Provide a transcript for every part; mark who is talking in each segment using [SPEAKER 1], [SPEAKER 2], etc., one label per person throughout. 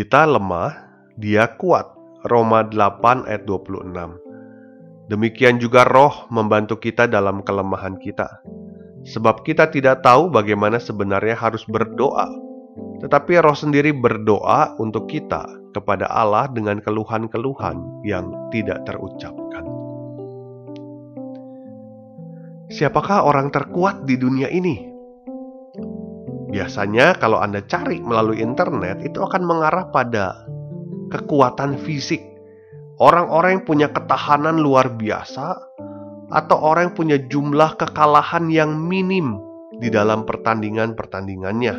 [SPEAKER 1] Kita lemah, dia kuat. Roma 8 ayat 26. Demikian juga roh membantu kita dalam kelemahan kita. Sebab kita tidak tahu bagaimana sebenarnya harus berdoa. Tetapi roh sendiri berdoa untuk kita kepada Allah dengan keluhan-keluhan yang tidak terucapkan. Siapakah orang terkuat di dunia ini? Biasanya kalau Anda cari melalui internet itu akan mengarah pada kekuatan fisik. Orang-orang yang punya ketahanan luar biasa atau orang yang punya jumlah kekalahan yang minim di dalam pertandingan-pertandingannya.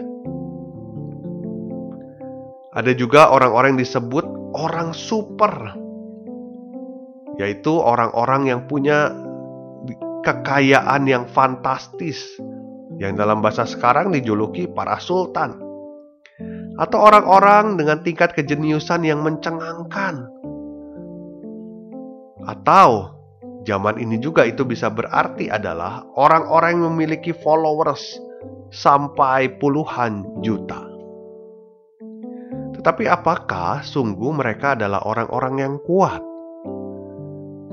[SPEAKER 1] Ada juga orang-orang yang disebut orang super, yaitu orang-orang yang punya kekayaan yang fantastis, yang dalam bahasa sekarang dijuluki para sultan, atau orang-orang dengan tingkat kejeniusan yang mencengangkan, atau zaman ini juga itu bisa berarti adalah orang-orang yang memiliki followers sampai puluhan juta. Tetapi apakah sungguh mereka adalah orang-orang yang kuat?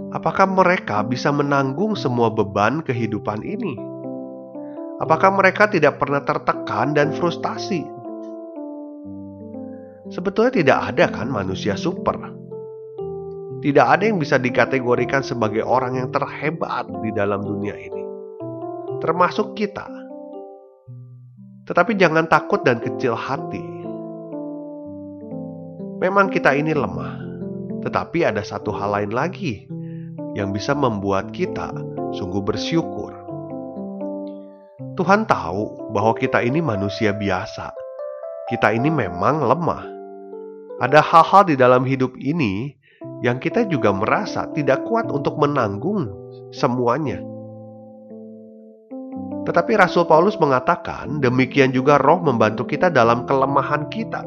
[SPEAKER 1] Apakah mereka bisa menanggung semua beban kehidupan ini? Apakah mereka tidak pernah tertekan dan frustasi? Sebetulnya tidak ada kan manusia super. Tidak ada yang bisa dikategorikan sebagai orang yang terhebat di dalam dunia ini. Termasuk kita. Tetapi jangan takut dan kecil hati. Memang kita ini lemah. Tetapi ada satu hal lain lagi yang bisa membuat kita sungguh bersyukur Tuhan tahu bahwa kita ini manusia biasa. Kita ini memang lemah. Ada hal-hal di dalam hidup ini yang kita juga merasa tidak kuat untuk menanggung semuanya. Tetapi Rasul Paulus mengatakan, demikian juga Roh membantu kita dalam kelemahan kita.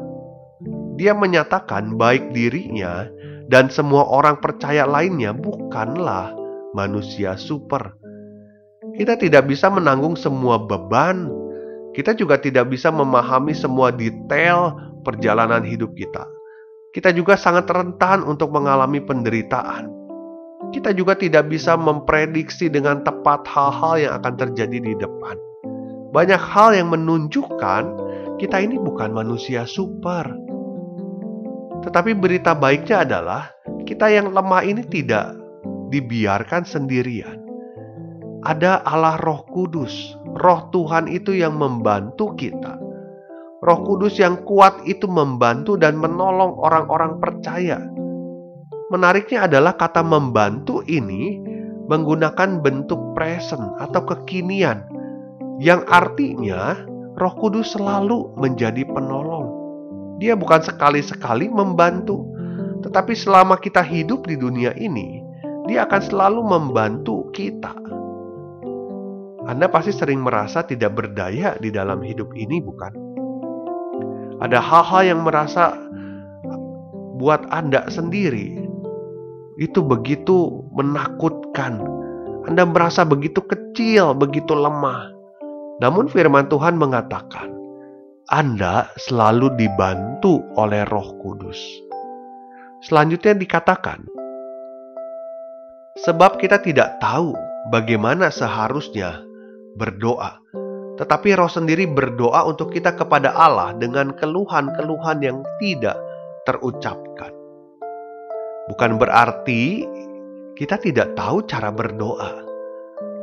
[SPEAKER 1] Dia menyatakan baik dirinya dan semua orang percaya lainnya bukanlah manusia super kita tidak bisa menanggung semua beban. Kita juga tidak bisa memahami semua detail perjalanan hidup kita. Kita juga sangat rentan untuk mengalami penderitaan. Kita juga tidak bisa memprediksi dengan tepat hal-hal yang akan terjadi di depan. Banyak hal yang menunjukkan kita ini bukan manusia super. Tetapi berita baiknya adalah kita yang lemah ini tidak dibiarkan sendirian ada Allah Roh Kudus. Roh Tuhan itu yang membantu kita. Roh Kudus yang kuat itu membantu dan menolong orang-orang percaya. Menariknya adalah kata membantu ini menggunakan bentuk present atau kekinian yang artinya Roh Kudus selalu menjadi penolong. Dia bukan sekali-sekali membantu, tetapi selama kita hidup di dunia ini, dia akan selalu membantu kita. Anda pasti sering merasa tidak berdaya di dalam hidup ini, bukan? Ada hal-hal yang merasa buat Anda sendiri itu begitu menakutkan. Anda merasa begitu kecil, begitu lemah. Namun firman Tuhan mengatakan, Anda selalu dibantu oleh Roh Kudus. Selanjutnya dikatakan, sebab kita tidak tahu bagaimana seharusnya berdoa. Tetapi roh sendiri berdoa untuk kita kepada Allah dengan keluhan-keluhan yang tidak terucapkan. Bukan berarti kita tidak tahu cara berdoa.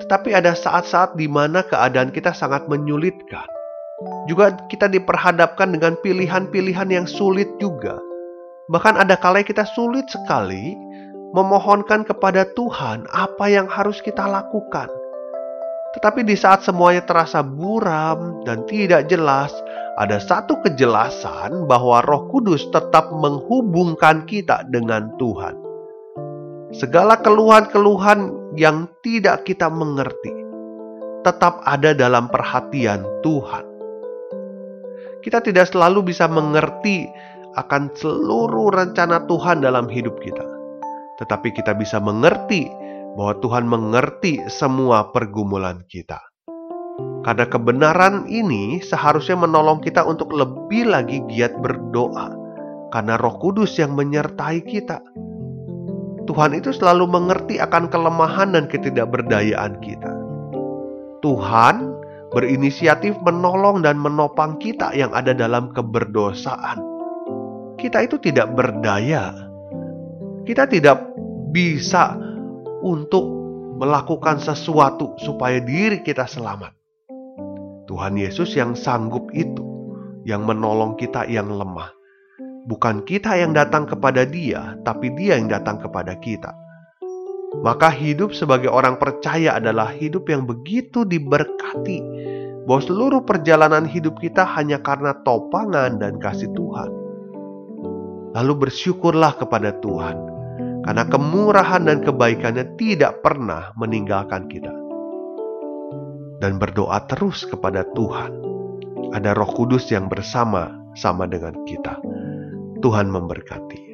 [SPEAKER 1] Tetapi ada saat-saat di mana keadaan kita sangat menyulitkan. Juga kita diperhadapkan dengan pilihan-pilihan yang sulit juga. Bahkan ada kala kita sulit sekali memohonkan kepada Tuhan apa yang harus kita lakukan. Tetapi di saat semuanya terasa buram dan tidak jelas, ada satu kejelasan bahwa Roh Kudus tetap menghubungkan kita dengan Tuhan. Segala keluhan-keluhan yang tidak kita mengerti tetap ada dalam perhatian Tuhan. Kita tidak selalu bisa mengerti akan seluruh rencana Tuhan dalam hidup kita, tetapi kita bisa mengerti bahwa Tuhan mengerti semua pergumulan kita. Karena kebenaran ini seharusnya menolong kita untuk lebih lagi giat berdoa, karena Roh Kudus yang menyertai kita. Tuhan itu selalu mengerti akan kelemahan dan ketidakberdayaan kita. Tuhan berinisiatif menolong dan menopang kita yang ada dalam keberdosaan. Kita itu tidak berdaya, kita tidak bisa untuk melakukan sesuatu supaya diri kita selamat. Tuhan Yesus yang sanggup itu, yang menolong kita yang lemah. Bukan kita yang datang kepada Dia, tapi Dia yang datang kepada kita. Maka hidup sebagai orang percaya adalah hidup yang begitu diberkati, bahwa seluruh perjalanan hidup kita hanya karena topangan dan kasih Tuhan. Lalu bersyukurlah kepada Tuhan karena kemurahan dan kebaikannya tidak pernah meninggalkan kita. Dan berdoa terus kepada Tuhan. Ada roh kudus yang bersama-sama dengan kita. Tuhan memberkati.